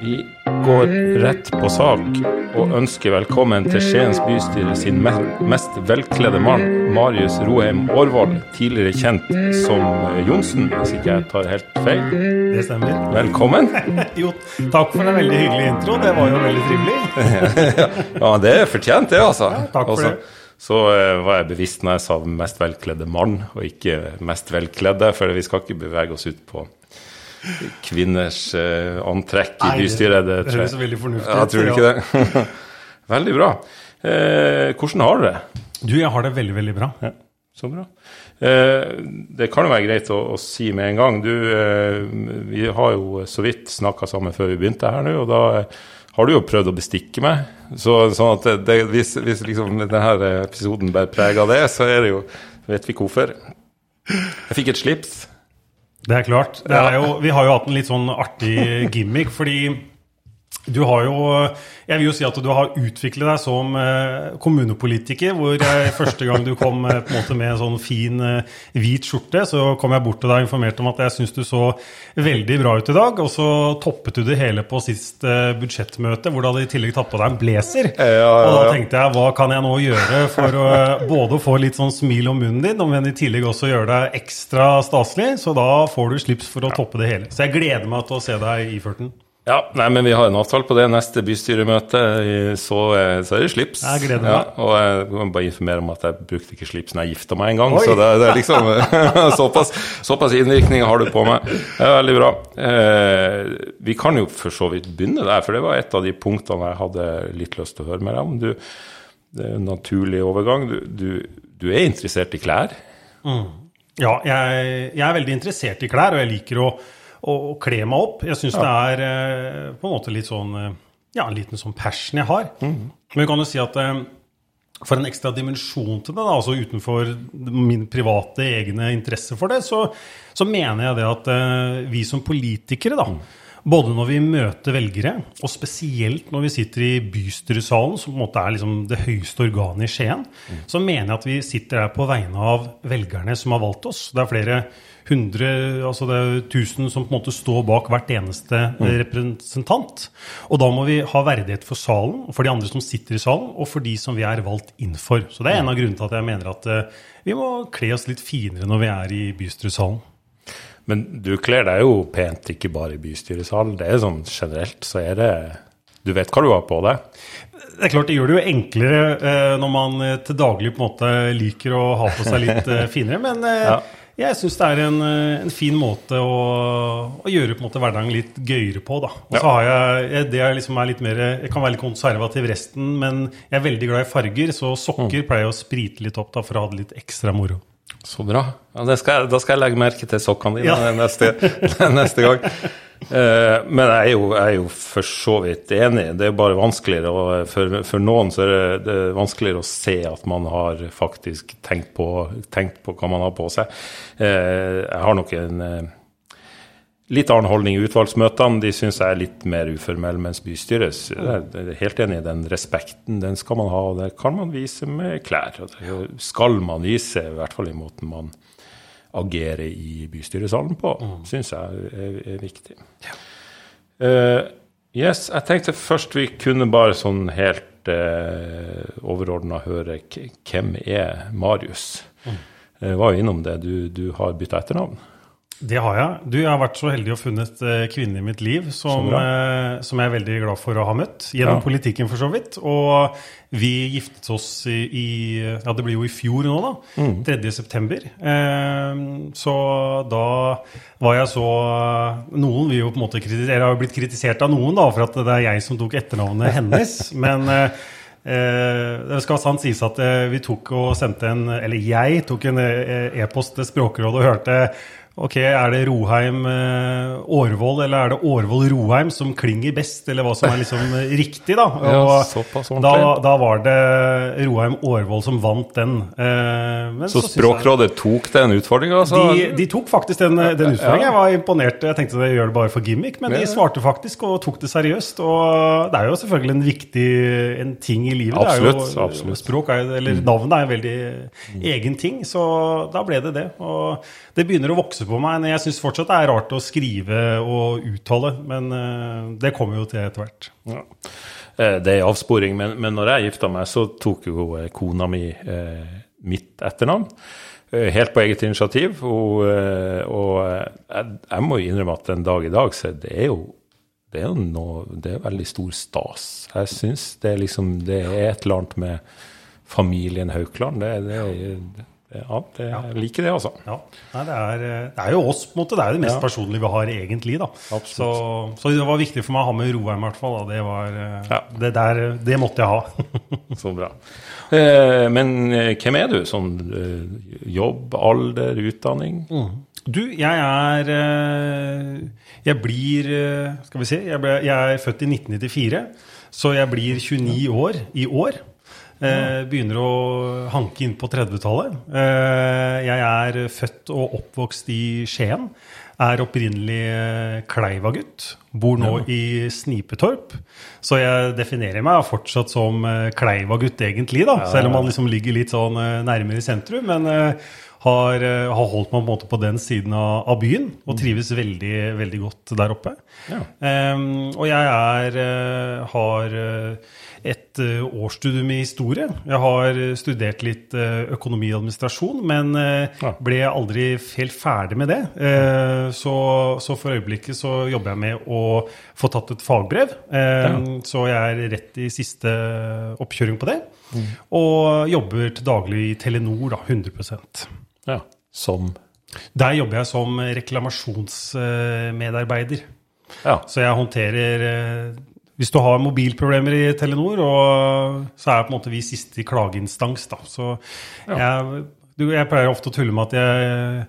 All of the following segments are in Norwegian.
Vi går rett på sak og ønsker velkommen til Skiens bystyre sin mest velkledde mann, Marius Roheim Aarvold, tidligere kjent som Johnsen, hvis ikke jeg tar helt feil. Det stemmer. Velkommen. Jo, takk for en veldig hyggelig intro. Det var jo veldig trivelig. Ja, det er fortjent, det, altså. takk for Altså, det. Så eh, var jeg bevisst når jeg sa mest velkledde mann, og ikke mest velkledde, for vi skal ikke bevege oss ut på kvinners eh, antrekk i det- bystyret. det tror jeg- høres veldig fornuftig Ja, tror du ikke det? Veldig bra. Eh, hvordan har du det? Du, jeg har det veldig, veldig bra. Ja, så bra. Eh, det kan jo være greit å, å si med en gang. Du, eh, vi har jo så vidt snakka sammen før vi begynte her nå, og da har du jo prøvd å bestikke meg. Så, sånn at det, det, hvis, hvis liksom denne episoden bærer preg av det, så er det jo Vet vi hvorfor. Jeg fikk et slips. Det er klart. Det er jo, vi har jo hatt en litt sånn artig gimmick, fordi du har jo Jeg vil jo si at du har utviklet deg som eh, kommunepolitiker, hvor jeg, første gang du kom eh, på en måte med en sånn fin eh, hvit skjorte, så kom jeg bort til deg og informerte om at jeg syns du så veldig bra ut i dag. Og så toppet du det hele på sist budsjettmøte, hvor du hadde i tillegg tatt på deg en blazer. Ja, ja, Og da tenkte jeg, hva kan jeg nå gjøre for å både få litt sånn smil om munnen din, men i tillegg også gjøre deg ekstra staselig? Så da får du slips for å toppe det hele. Så jeg gleder meg til å se deg iført den. Ja, nei, men vi har en avtale på det. Neste bystyremøte, så, eh, så er det slips. Jeg gleder meg. Ja, og jeg kan bare informere om at jeg brukte ikke slips når jeg gifta meg en gang. Så det, det er liksom såpass, såpass innvirkning har du på meg. Det er veldig bra. Eh, vi kan jo for så vidt begynne der, for det var et av de punktene jeg hadde litt lyst til å høre med deg om. Du, det er en naturlig overgang. Du, du, du er interessert i klær. Ja, jeg, jeg er veldig interessert i klær, og jeg liker å, å kle meg opp. Jeg syns det er eh, på en måte litt sånn eh, Ja, en liten sånn passion jeg har. Men vi kan jo si at eh, for en ekstra dimensjon til det, da, altså utenfor min private egne interesse for det, så, så mener jeg det at vi som politikere, da, både når vi møter velgere, og spesielt når vi sitter i bystyresalen, som på en måte er liksom det høyeste organet i Skien, så mener jeg at vi sitter her på vegne av velgerne som har valgt oss. Det er flere hundre, altså det er tusen som på en måte står bak hvert eneste eh, representant. Og da må vi ha verdighet for salen, for de andre som sitter i salen, og for de som vi er valgt inn for. Så det er en av grunnene til at jeg mener at eh, vi må kle oss litt finere når vi er i bystyresalen. Men du kler deg jo pent, ikke bare i bystyresalen. Det er sånn generelt, så er det Du vet hva du har på deg. Det er klart det gjør det jo enklere eh, når man eh, til daglig på en måte liker å ha på seg litt finere, men Ja. Jeg syns det er en, eh, en fin måte å, å gjøre på en måte hverdagen litt gøyere på. da. Og så har jeg, jeg det er liksom er litt mer, Jeg kan være litt konservativ resten, men jeg er veldig glad i farger, så sokker pleier jeg å sprite litt opp da, for å ha det litt ekstra moro. Så bra. Ja, det skal, jeg- da skal jeg legge merke til sokkene dine Ja. neste, neste gang. Eh, men jeg er, jo, jeg er jo for så vidt enig. Det er bare vanskeligere å, for, for noen så er det, det er vanskeligere å se at man har faktisk tenkt på, tenkt på hva man har på seg. Eh, jeg har nok en eh, litt annen holdning i utvalgsmøtene. De syns jeg er litt mer uformell, mens bystyret jeg er helt enig i den respekten. Den skal man ha, og det kan man vise med klær. Og det skal man vise, i hvert fall i måten man agerer i bystyresalen på, syns jeg er, er viktig. Eh, yes, jeg tenkte først vi kunne bare sånn helt uh, overordna høre hvem er Marius? Jeg var jo innom det. Du, du har bytta etternavn. Det har jeg. Du, jeg har vært så heldig å funnet eh, kvinne i mitt liv som, eh, som jeg er veldig glad for å ha møtt. Gjennom Ja. politikken, for så vidt. Og vi giftet oss i, i Ja, det blir jo i fjor nå, da. Mm. 3. september. Eh, så da var jeg så Noen vil jo på en måte kritisere Jeg har jo blitt kritisert av noen da, for at det er jeg som tok etternavnet hennes. Men eh, Eh, det skal sant sies at eh, vi tok og sendte en Eller jeg tok en eh, e-post til Språkrådet og hørte Ok, er det Roheim eh, Årvoll, eller er det Årvoll Roheim som klinger best, eller hva som er liksom eh, riktig, da? Ja, såpass da, ordentlig. da var det Roheim Årvoll som vant den. Eh, men Så jeg- Språkrådet tok den utfordringa, altså? de, de tok faktisk den, den utfordringen. Jeg var imponert. Jeg tenkte de gjør det bare for gimmick, men de svarte faktisk og tok det seriøst. Og det er jo selvfølgelig en viktig en ting i livet. Absolutt, det er jo, absolutt. Mm. Språk er, eller Navnet er en veldig egen ting, så da ble det det. Og det begynner å vokse vokser på meg. Jeg syns fortsatt det er rart å skrive og uttale, men uh, det kommer jo til etter hvert. Ja. Det er avsporing, men, men når jeg gifta meg, så tok jo kona mi eh, mitt etternavn. Helt på eget initiativ. Og, og jeg, jeg, må innrømme at en dag i dag så det er jo det er noe, det er veldig stor stas. Jeg syns det, liksom, det er et eller annet med familien Haukeland. Det, det, ja, det, jeg liker det, altså. Ja. Nei, det, er, det, er, jo oss, på en måte. Det er jo det mest ja. personlige vi har, egentlig. da. Så, så, det var viktig for meg å ha med Roheim, i hvert fall. Det, var, ja. det, der, det måtte jeg ha. så bra. Eh, men eh, hvem er du? Sånn eh, jobb, alder, utdanning? Mm. Du, jeg er Jeg blir Skal vi se. Jeg, ble, jeg er født i 1994, så jeg blir 29 år i år. Eh, begynner å hanke inn på 30-tallet. Eh, jeg er født og oppvokst i Skien. Er opprinnelig eh, Kleiva-gutt. Bor nå ja. i Snipetorp. Så jeg definerer meg fortsatt som eh, Kleiva-gutt, egentlig, da. Selv om man liksom ligger litt sånn eh, nærmere sentrum. Men eh, har, har, holdt meg på på den siden av, av byen og trives veldig, veldig godt der oppe. Ja. og jeg er har et eh, årsstudium i historie. Jeg har eh, studert litt eh, økonomi og administrasjon, men ble aldri helt ferdig med det. Så, så for øyeblikket så jobber jeg med å få tatt et fagbrev. Så jeg er rett i siste oppkjøring på det. Mm. Og jobber til daglig i Telenor, da, 100 Ja, Som? Der jobber jeg som reklamasjonsmedarbeider. Ja. Så jeg håndterer hvis du har mobilproblemer i Telenor, så er på en måte vi siste klageinstans. Da. Så jeg, jeg, pleier ofte å tulle med at jeg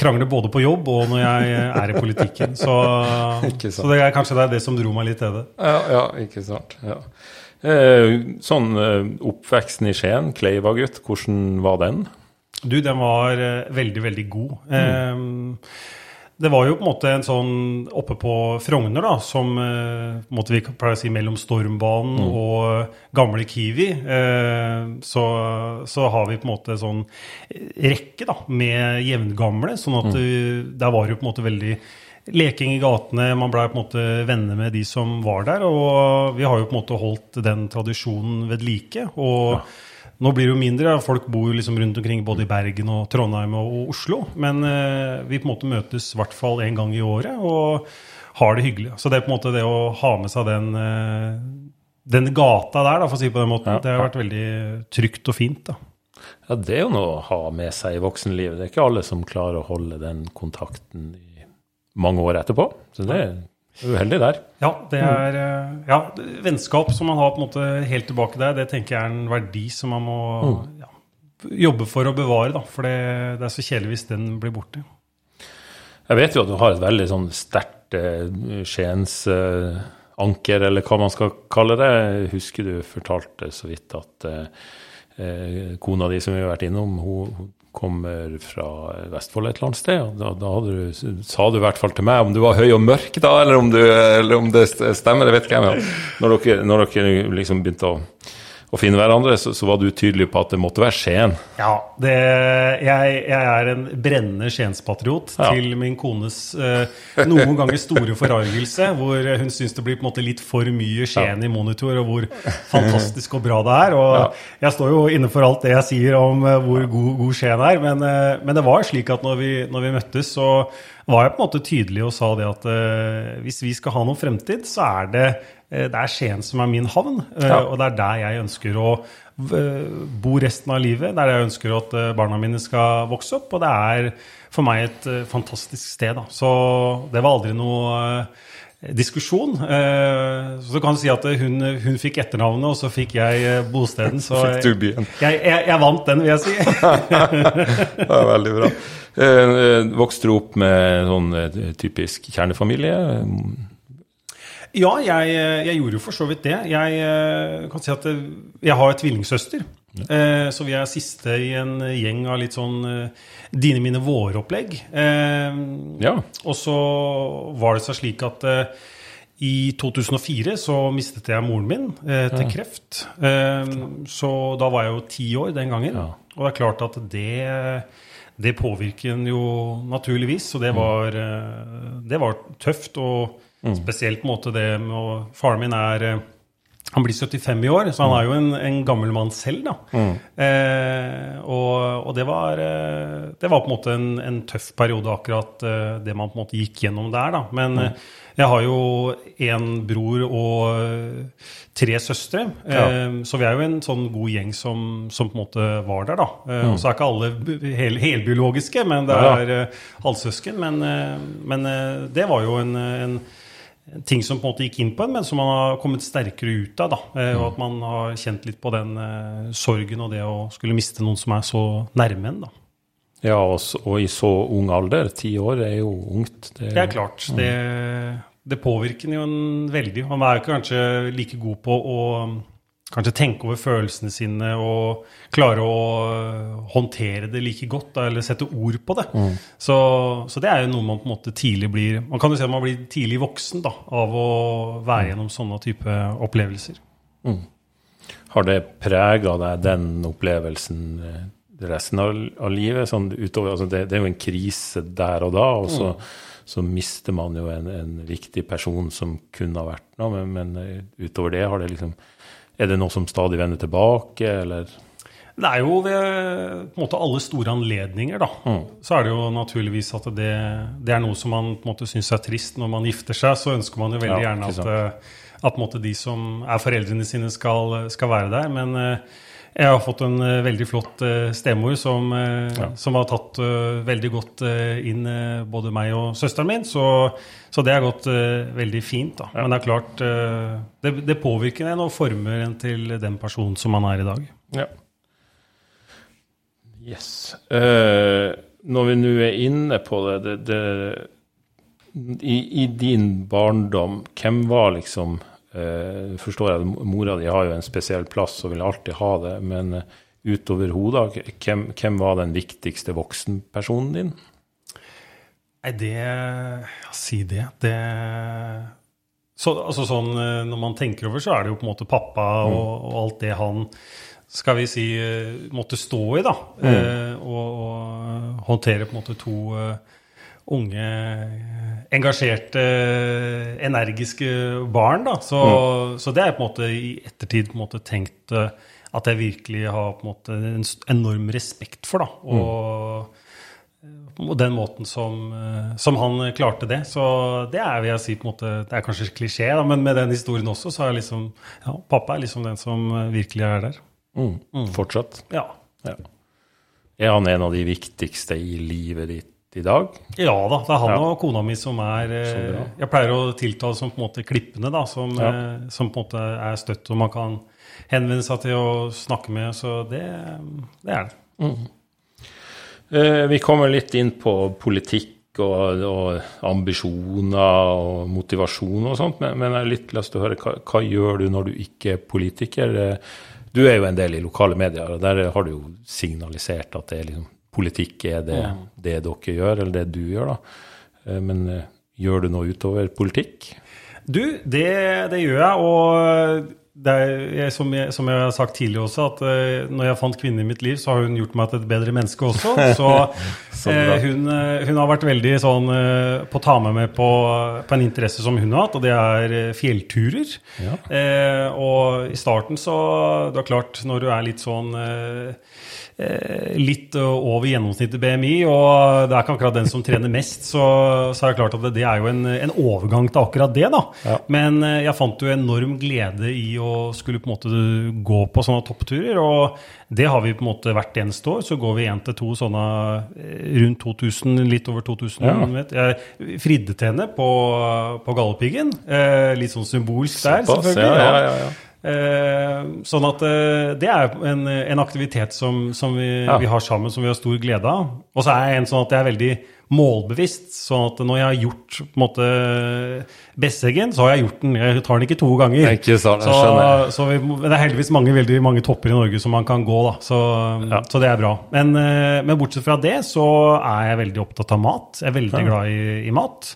krangler både på jobb og når jeg er i politikken. Så, så det er kanskje det, er det som dro meg litt til det. Ja, ja ikke sant. Ja. Eh, sånn eh, oppveksten i Skien, Kleiva-gutt, hvordan var den? Du, den var eh, veldig, veldig god. Mm. Eh, det var jo på en måte en sånn oppe på Frogner, da, som eh, på en måte vi pleier å si mellom Stormbanen mm. og gamle Kiwi, eh, så, så, har vi på en måte sånn rekke da, med jevngamle. sånn at mm. der var det jo på en måte veldig leking i gatene. Man blei på en måte venner med de som var der. Og vi har jo på en måte holdt den tradisjonen ved like. og ja. Nå blir det jo mindre. Folk bor jo liksom rundt omkring både i Bergen og Trondheim og Oslo. Men eh, vi på en måte møtes i hvert fall én gang i året og har det hyggelig. Så det er på en måte det å ha med seg den, eh, den gata der, da, for å si det på den måten, ja. det har vært veldig trygt og fint. da. Ja, det er jo noe å ha med seg i voksenlivet. Det er ikke alle som klarer å holde den kontakten i mange år etterpå. Så det er Uheldig der. Ja, det er ja, vennskap som man har på en måte helt tilbake der, det tenker jeg er en verdi som man må mm. ja, jobbe for å bevare. Da, for det, det, er så kjedelig hvis den blir borte. Jeg vet jo at du har et veldig sånn sterkt eh, Skiens-anker, eh, eller hva man skal kalle det. Jeg husker du fortalte så vidt at eh, eh kona di som vi har vært innom, hun, kommer fra Vestfold et eller annet sted. Da, da du, sa du i hvert fall til meg om du var høy og mørk da, eller om, du, eller om det stemmer, det vet ikke jeg. Når dere, når dere liksom begynte å å finne hverandre, så, så, var du tydelig på at det måtte være Skien. Ja, det, jeg, jeg, er en brennende Skienspatriot ja. til min kones eh, noen ganger store forargelse, hvor hun syns det blir på en måte litt for mye Skien ja. i monitor, og hvor fantastisk og bra det er. Og ja. jeg står jo inne for alt det jeg sier om eh, hvor god, god Skien er, men, eh, men, det var slik at når vi, når vi møttes, så var jeg på en måte tydelig og sa det at uh, hvis vi skal ha noen fremtid, så er det Eh, det er Skien som er min havn, eh, ja. og det er der jeg ønsker å eh, bo resten av livet. Det er der jeg ønsker at barna mine skal vokse opp, og det er for meg et fantastisk sted. Da. Så det var aldri noe diskusjon. Så kan du si at hun, hun fikk etternavnet, og så fikk jeg bosteden. Så jeg, jeg, jeg, vant den, vil jeg si. det er veldig bra. Vokste du opp med sånn typisk kjernefamilie? Ja, jeg, jeg, gjorde jo for så vidt det. Jeg eh, kan si at eh, jeg har tvillingsøster. Ja. Så vi er siste i en gjeng av litt sånn eh, dine, mine, våre-opplegg. Ja. Og så var det så slik at i 2004 så mistet jeg moren min til kreft. Så da var jeg jo ti år den gangen. Ja. Og det er klart at det det påvirker en jo naturligvis, og det var, eh, det var tøft. Og spesielt på en måte det med å Faren min er eh, han blir 75 i år, så han er jo en, en gammel mann selv. da. Mm. Eh, og, og det, var, eh, det var på en måte en, en tøff periode, akkurat eh, det man på en måte gikk gjennom der. da. Men Mm. jeg har jo en bror og tre søstre, eh, så vi er jo en sånn god gjeng som, som på en måte var der. da. Eh, mm. så er ikke alle hel, helbiologiske, men det er Ja, ja. halvsøsken. Men, men det var jo en, en ting som på en måte gikk inn på en, men som man har kommet sterkere ut av. da, eh, Og at man har kjent litt på den eh, sorgen og det å skulle miste noen som er så nærme en. da. Ja, og, og i så ung alder. Ti år er jo ungt. Det, Det er klart. Det, det påvirker en jo en veldig. Man er jo ikke kanskje like god på å kanskje tenke over følelsene sine og klare å øh, håndtere det like godt, da, eller sette ord på det. Så, så det er jo noe man på en måte tidlig blir Man kan jo si at man blir tidlig voksen da, av å være gjennom sånne type opplevelser. Har det prega deg, den opplevelsen, eh, resten av, av livet? Sånn utover, altså det, det er jo en krise der og da, og så, så mister man jo en, en viktig person som kunne ha vært noe, men, men eh, utover det, har det liksom Er det noe som stadig vender tilbake, eller? Det er jo ved måte alle store anledninger, da. Så er det jo naturligvis at det, det er noe som man på en måte syns er trist. Når man gifter seg, så ønsker man jo veldig Ja, gjerne at, eh, at måte de som er foreldrene sine, skal, skal være der. Men eh, jeg har fått en uh, veldig flott uh, stemor som, eh, som har tatt veldig godt inn både meg og søsteren min. Så, så det har gått veldig fint. da. Men det er klart, det, det påvirker en og former en til den personen som man er i dag. Ja. Yes. Når vi nå er inne på det, det, det i, I din barndom, hvem var liksom Forstår jeg, mora di har jo en spesiell plass og vil alltid ha det, men eh, utover hodet, hvem, hvem var den viktigste voksenpersonen din? Nei, det ja, Si det. Det så, altså sånn, eh, Når man tenker over, så er det jo på en måte pappa og, og alt det han skal vi si eh, måtte stå i, da. Eh, og, og håndtere på en måte to uh, unge, eh, engasjerte, eh, energiske barn. da. Så, så det er på en måte i ettertid på en måte tenkt eh, at jeg virkelig har på en måte en enorm respekt for. da. Og og den måten som, eh, som han klarte det. Så det er vil jeg si på en måte, det er kanskje klisjé, da, men med den historien også, så er liksom ja, pappa er liksom den som eh, virkelig er der. Mm. Fortsatt? Ja. Ja. Er han en av de viktigste i livet ditt i dag? Ja da, det er han Ja. og kona mi som er eh. Jeg pleier å tiltale som på en måte klippene, da, som, Ja. eh, som på en måte er støtt og man kan henvende seg til å snakke med. Så det, det er det. Eh, Vi kommer litt inn på politikk og, og ambisjoner og motivasjon og sånt, men, men jeg har litt lyst til å høre hva, hva gjør du når du ikke er politiker? Du er jo en del i lokale medier, og der har du jo signalisert at det er liksom, politikk er det, det dere gjør, eller det du gjør, da. Eh, Men eh, gjør du noe utover politikk? Du, det, det gjør jeg. Og er, som, jeg, som jeg har sagt tidligere også, at eh, når jeg fant kvinnen i mitt liv, så har hun gjort meg til et bedre menneske også. Så, hun, hun har vært veldig sånn på å ta med meg på, på en interesse som hun har hatt, og det er fjellturer. Ja. Eh, og i starten så Det er klart, når du er litt sånn litt eh, over gjennomsnittet BMI, og det er ikke akkurat den som trener mest, så, så er det klart at det, det er jo en, en overgang til akkurat det, da. Ja. Men eh, jeg fant jo enorm glede i å skulle på en måte gå på sånne toppturer, og det har vi på en måte hvert eneste år. Så går vi én til to sånne eh, rundt 2000, litt over 2000. Ja. Vet. Jeg fridde til henne på, på Galdhøpiggen. Litt sånn symbolsk der, selvfølgelig. ja, ja, ja, ja. Eh, sånn at eh, det er en, en aktivitet som, som vi, Ja. vi har sammen, som vi har stor glede av. Og så er jeg en sånn at jeg er veldig målbevisst. sånn at når jeg har gjort på en måte Besseggen, så har jeg gjort den. Jeg tar den ikke to ganger. Ikke sånn, så, så vi, det er heldigvis mange, veldig mange topper i Norge som man kan gå, da. Så, Ja. så det er bra. Men, eh, men bortsett fra det, så er jeg veldig opptatt av mat. Jeg er veldig glad i, i mat.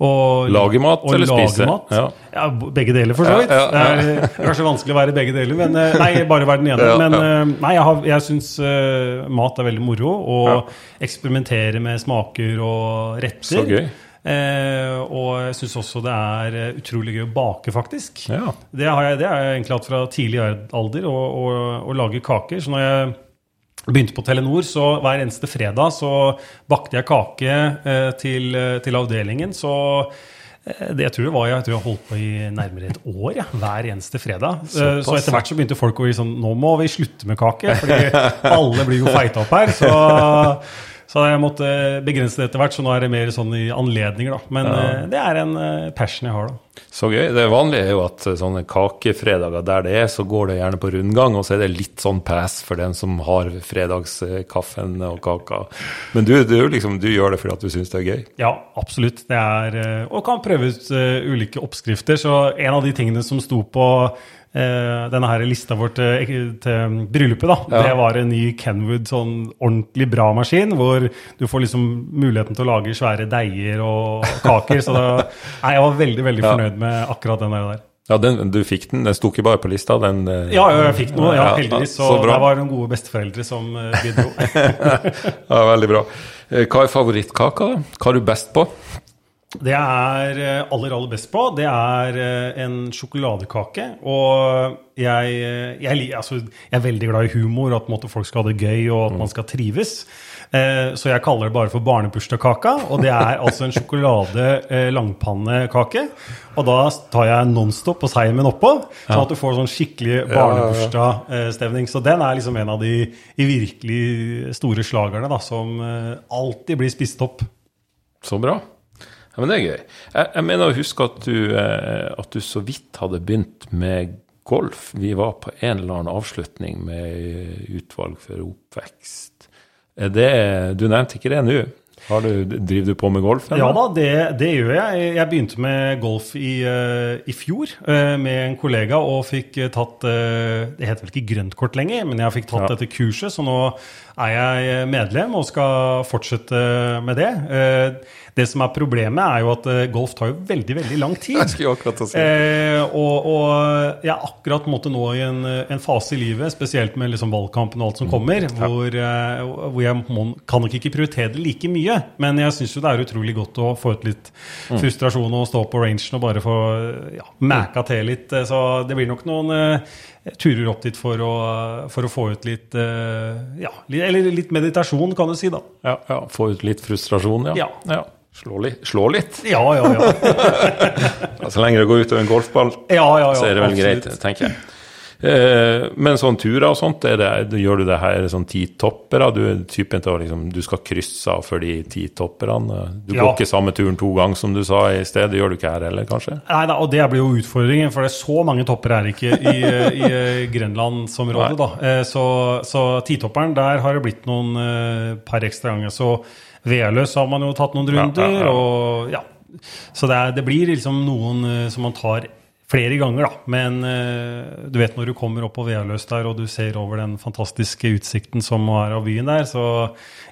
Og, Lage mat og eller lage spise? mat. Ja. Ja, begge deler, for så vidt. ja, ja. Er det er kanskje vanskelig å være begge deler, men eh, Nei, bare være den ene. Ja, men ja. eh, nei, jeg, har- jeg syns uh, mat er veldig moro. Og Ja. eksperimentere med smaker og retter. Så gøy. Eh, og jeg syns også det er utrolig gøy å bake, faktisk. Ja. Det har jeg, det har jeg egentlig hatt fra tidlig alder, å, å, å lage kaker. Så når jeg begynte på Telenor, så hver eneste fredag så bakte jeg kake eh, til, til avdelingen. Så det jeg tror det var, jeg tror jeg holdt på i nærmere et år, ja, hver eneste fredag. Så, Så etter hvert så begynte folk å bli sånn Nå må vi slutte med kake, fordi alle blir jo feita opp her. Så, så jeg måtte begrense det etter hvert, så nå er det mer sånn i anledninger, da. Men eh, det er en eh, passion jeg har, da. Så gøy. Det vanlige er jo at eh, sånne kakefredager der det er, så går det gjerne på rundgang, og så er det litt sånn pass for den som har fredagskaffen og kaka. Men du, du, liksom, du gjør det fordi at du syns det er gøy? Ja, absolutt. Det er, og kan prøve ut ulike oppskrifter. Så en av de tingene som sto på denne her lista vår til, til bryllupet, da, Ja. det var en ny Kenwood sånn ordentlig bra maskin, hvor du får liksom muligheten til å lage svære deiger og kaker. Så da, nei, jeg var veldig, veldig Ja. fornøyd med akkurat den der. Ja, den, du fikk den. Den sto ikke bare på lista. Den, eh, Ja, ja, jeg fikk den, ja, heldigvis. så Så, det var noen gode besteforeldre som eh, bidro. ja, veldig bra. Eh, Hva er favorittkaka, da? Hva er du best på? Det jeg er eh, aller, aller best på, det er eh, en sjokoladekake. Og jeg, eh, jeg, altså, jeg er veldig glad i humor, at måte, folk skal ha det gøy og at man skal trives. Eh, Så jeg kaller det bare for barnebursdagskaka. Og det er altså en sjokolade eh, langpannekake. Og da tar jeg Nonstop og seimen oppå, sånn at du får sånn skikkelig barnebursdagsstemning. Så den er liksom en av de i virkelig store slagerne da, som alltid blir spist opp. Så bra. Ja, men det er gøy. Jeg, jeg mener å huske at du, eh, at du så vidt hadde begynt med golf. Vi var på en eller annen avslutning med utvalg for oppvekst. Det, du nevnte ikke det nå. Har du, driver du på med golf? Eller? Ja da, det, det gjør jeg. Jeg begynte med golf i, eh, i fjor eh, med en kollega og fikk eh, tatt eh, Det heter vel ikke grøntkort lenger, men jeg fikk tatt Ja. dette kurset, så nå er jeg medlem og skal fortsette med det. Eh, Det som er problemet, er jo at eh, golf tar jo veldig, veldig lang tid. Si. Eh, og, og jeg er akkurat måtte nå i en, en fase i livet, spesielt med liksom valgkampen og alt som kommer, hvor, eh, hvor jeg må, kan nok ikke prioritere det like mye. Men jeg syns jo det er utrolig godt å få ut litt frustrasjon og stå på rangen og bare få ja, mæka til litt. Eh, Så det blir nok noen eh, turer opp dit for å, for å få ut litt eh, Ja, eller litt meditasjon, kan du si, da. Ja, ja, få ut litt frustrasjon, ja. Ja. Slå, litt, slå litt. Ja, ja, ja. Ja, Så lenge det går utover en golfball, ja, ja, ja så er det vel absolutt. greit, tenker jeg. Eh, men sånn turer og sånt, det, gjør du det her sånn ti toppere? Du er typen til å liksom, du skal krysse av for de ti topperne. Du Ja. går ikke samme turen to ganger som du sa i sted, det gjør du ikke her heller, kanskje? Nei da, og det blir jo utfordringen, for det er så mange topper her ikke i, i Grenlandsområdet. da. Eh, Så, så titopperen, der har det blitt noen eh, par ekstra ganger. Så Veløs har man jo tatt noen runder, ja, ja. og ja. Så det, er, det blir liksom noen som man tar flere ganger, da. Men eh, du vet når du kommer opp på Vealøs der, og du ser over den fantastiske utsikten som er av byen der, så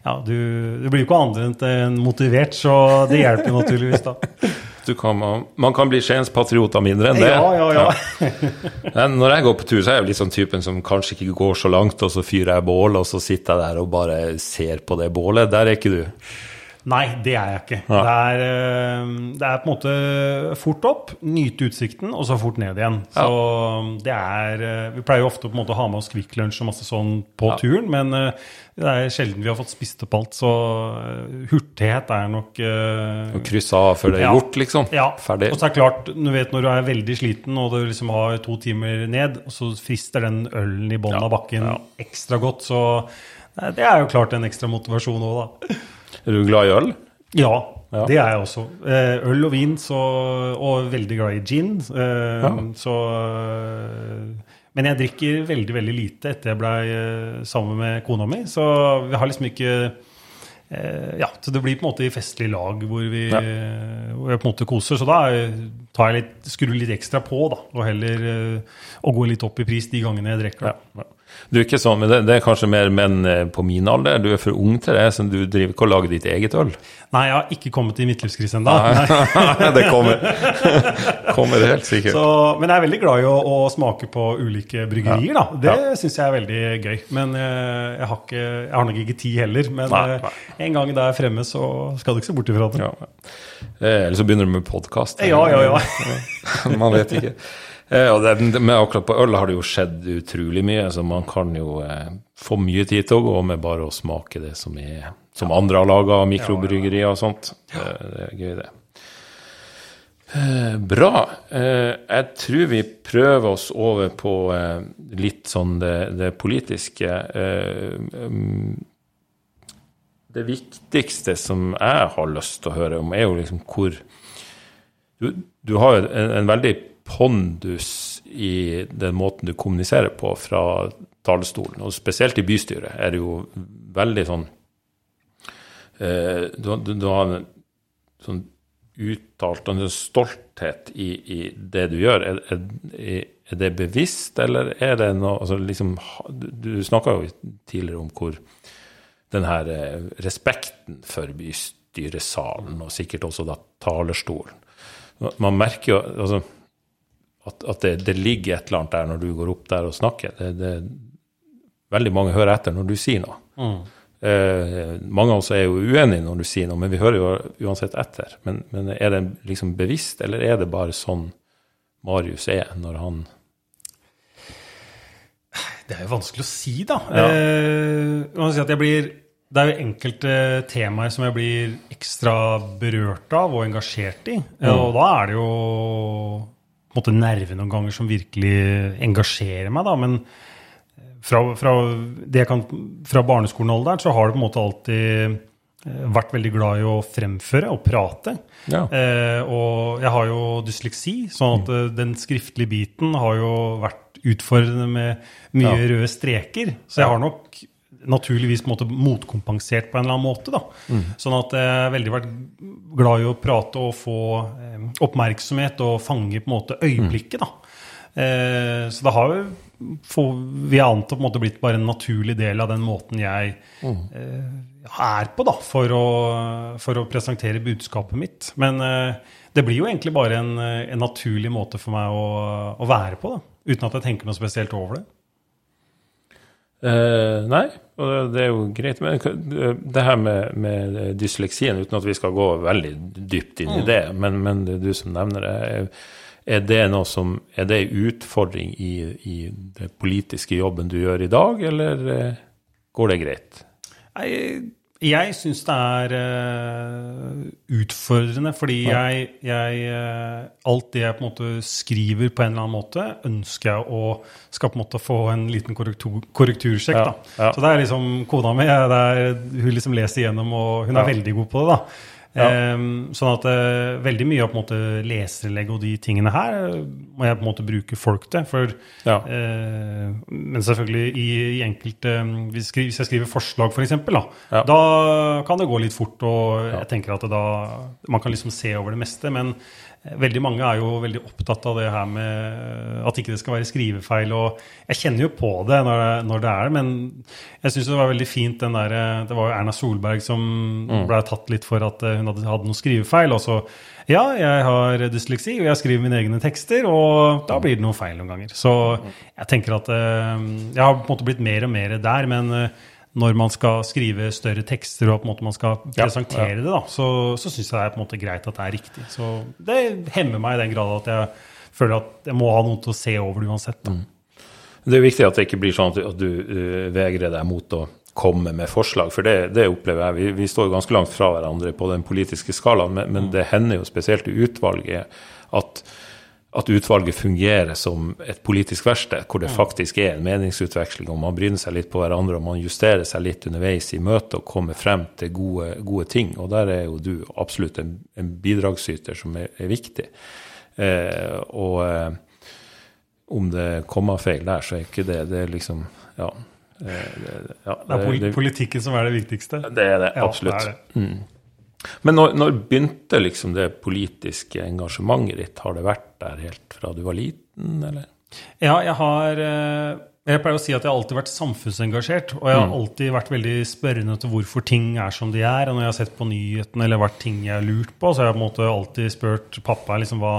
ja, du, du blir jo ikke annet enn motivert, så det hjelper naturligvis, da. Du kan, man, kan bli Skiens-patriot av mindre enn det. Ja, ja, ja. ja. når jeg går på tur, så er jeg litt sånn typen som kanskje ikke går så langt, og så fyrer jeg bål, og så sitter jeg der og bare ser på det bålet. Der er ikke du. Nei, det er jeg ikke. Ja. Det, er, eh, det er på en måte fort opp, nyte utsikten, og så fort ned igjen. Så det er eh, Vi pleier jo ofte å ha med oss Kvikk Lunsj og masse sånn på Ja. turen, men eh, det er sjelden vi har fått spist opp alt, så hurtighet er nok Å krysse av før det er Ja. gjort, liksom. ja, Ferdig. Og så er det klart, du vet når du er veldig sliten og du liksom har to timer ned, og så frister den ølen i bunnen Ja, av bakken ja. ekstra godt, så det er jo klart en ekstra motivasjon òg, da. Er du glad i øl? Ja, Ja. det er jeg også. Eh, Øl og vin, så, og veldig glad i gin. Eh, Ja. Så eh, Men jeg drikker veldig, veldig lite etter jeg blei sammen med kona mi. Så vi har liksom ikke Eh, ja, så det blir på en måte i festlig lag hvor vi, ja. hvor vi på en måte koser. Så da tar jeg litt, skrur litt ekstra på, da. Og heller og går litt opp i pris de gangene jeg drikker. Ja. Du er ikke sånn, men det, det, er kanskje mer menn på min alder. Du er for ung til det, så du driver ikke og lager ditt eget øl? Nei, jeg har ikke kommet i midtlivskrise ennå. det kommer. kommer helt sikkert. Så, men jeg er veldig glad i å, å smake på ulike bryggerier, ja. da. Det ja. syns jeg er veldig gøy. Men jeg har, ikke, jeg har nok ikke tid heller. Men nei, nei. en gang jeg er fremme, så skal du ikke se bort ifra det. Ja. Eh, eller så begynner du med podkast. Ja, ja, ja. Man vet ikke. Eh, og det, men akkurat på øl har det jo skjedd utrolig mye, så man kan jo eh, få mye tid til å gå med bare å smake det som, er, som andre har laga, mikrobryggerier og sånt. Det, det er gøy, det. Eh, bra. Eh, jeg tror vi prøver oss over på eh, litt sånn det, det politiske. Eh, mm, det viktigste som jeg har lyst til å høre om, er jo liksom hvor Du, du har jo en, en veldig pondus i den måten du kommuniserer på fra talerstolen. Og spesielt i bystyret er det jo veldig sånn eh, du, du, du, har en sånn uttalt en stolthet i, i, det du gjør. Er, er, er, det bevisst, eller er det noe altså liksom, Du, du snakka jo tidligere om hvor den her eh, respekten for bystyresalen, og sikkert også da talerstolen Man merker jo altså at, at det, det, ligger et eller annet der når du går opp der og snakker. Det, det, veldig mange hører etter når du sier noe. Mm. Eh, mange av oss er jo uenige når du sier noe, men vi hører jo uansett etter. Men, men, er det liksom bevisst, eller er det bare sånn Marius er når han Det er jo vanskelig å si, da. Ja. Eh, si blir, det er jo enkelte temaer som jeg blir ekstra berørt av og engasjert i. Mm. Og da er det jo måte nerve noen ganger som virkelig engasjerer meg. da, men fra, fra, kan, fra barneskolenalderen så har det på en måte alltid eh, vært veldig glad i å fremføre og prate. Ja. Eh, og jeg har jo dysleksi, sånn at mm. den skriftlige biten har jo vært utfordrende med mye ja. røde streker. Så jeg har nok naturligvis på en måte motkompensert på en eller annen måte. da. Mm. Sånn at jeg har veldig vært glad i å prate og få eh, oppmerksomhet og fange på en måte øyeblikket. da. Eh, så det har jo, for, vi har antatt på en måte blitt bare en naturlig del av den måten jeg mm. eh, er på da, for å, for å, presentere budskapet mitt. Men eh, det blir jo egentlig bare en, en naturlig måte for meg å, å være på, da, uten at jeg tenker noe spesielt over det. Uh, nei, og det er jo greit. Men det her med, med dysleksien, uten at vi skal gå veldig dypt inn i mm. det, men, men det er du som nevner det, er, det noe som Er det en utfordring i, i den politiske jobben du gjør i dag, eller uh, går det greit? Nei, jeg syns det er uh, utfordrende, fordi ja. jeg, jeg uh, Alt det jeg på en måte skriver på en eller annen måte, ønsker jeg å skal på en måte få en liten korrektur, korrektursjekk. Ja. Ja. Så det er liksom kona mi. hun liksom leser igjennom, og hun er veldig god på det. da. Ja. Um, sånn at uh, veldig mye av på en måte leserelegg og de tingene her må jeg på en måte bruke folk til. For, ja. uh, men selvfølgelig i, i enkelte um, hvis, hvis, jeg skriver forslag, f.eks., for eksempel, da, ja. da kan det gå litt fort. Og jeg tenker at da, man kan liksom se over det meste. Men Veldig mange er jo veldig opptatt av det her med at ikke det skal være skrivefeil. og Jeg kjenner jo på det når det, når det er det, men jeg syns det var veldig fint den der, Det var jo Erna Solberg som mm. ble tatt litt for at hun hadde, hadde noen skrivefeil. og så ja, jeg har dysleksi, og jeg skriver mine egne tekster, og da blir det noe feil noen ganger. Så jeg tenker at eh, Jeg har på en måte blitt mer og mer der, men eh, når man skal skrive større tekster og på en måte man skal presentere ja, ja. det, da, så, så syns jeg det er på en måte greit at det er riktig. Så det hemmer meg i den grad at jeg føler at jeg må ha noe til å se over det uansett. Mm. Det er viktig at det ikke blir sånn at du uh, vegrer deg mot å komme med forslag, for det, det opplever jeg. Vi, vi, står ganske langt fra hverandre på den politiske skalaen, men, men mm. det hender jo spesielt i utvalget at at utvalget fungerer som et politisk verksted, hvor det faktisk er en meningsutveksling, og man bryner seg litt på hverandre, og man justerer seg litt underveis i møtet og kommer frem til gode, gode ting. Og der er jo du absolutt en, en bidragsyter som er, er viktig. Eh, og eh, om det kommer feil der, så er ikke det Det er liksom Ja. Ja, det er politikken som er det viktigste? Det er det, absolutt. Ja, det er det. Mm. Men når, når, begynte liksom det politiske engasjementet ditt? Har det vært der helt fra du var liten, eller? Ja, jeg har jeg pleier å si at jeg har alltid vært samfunnsengasjert. Og jeg har mm. alltid vært veldig spørrende til hvorfor ting er som de er. Og når jeg har sett på nyhetene eller vært ting jeg har lurt på, så har jeg på en måte alltid spurt pappa liksom, hva,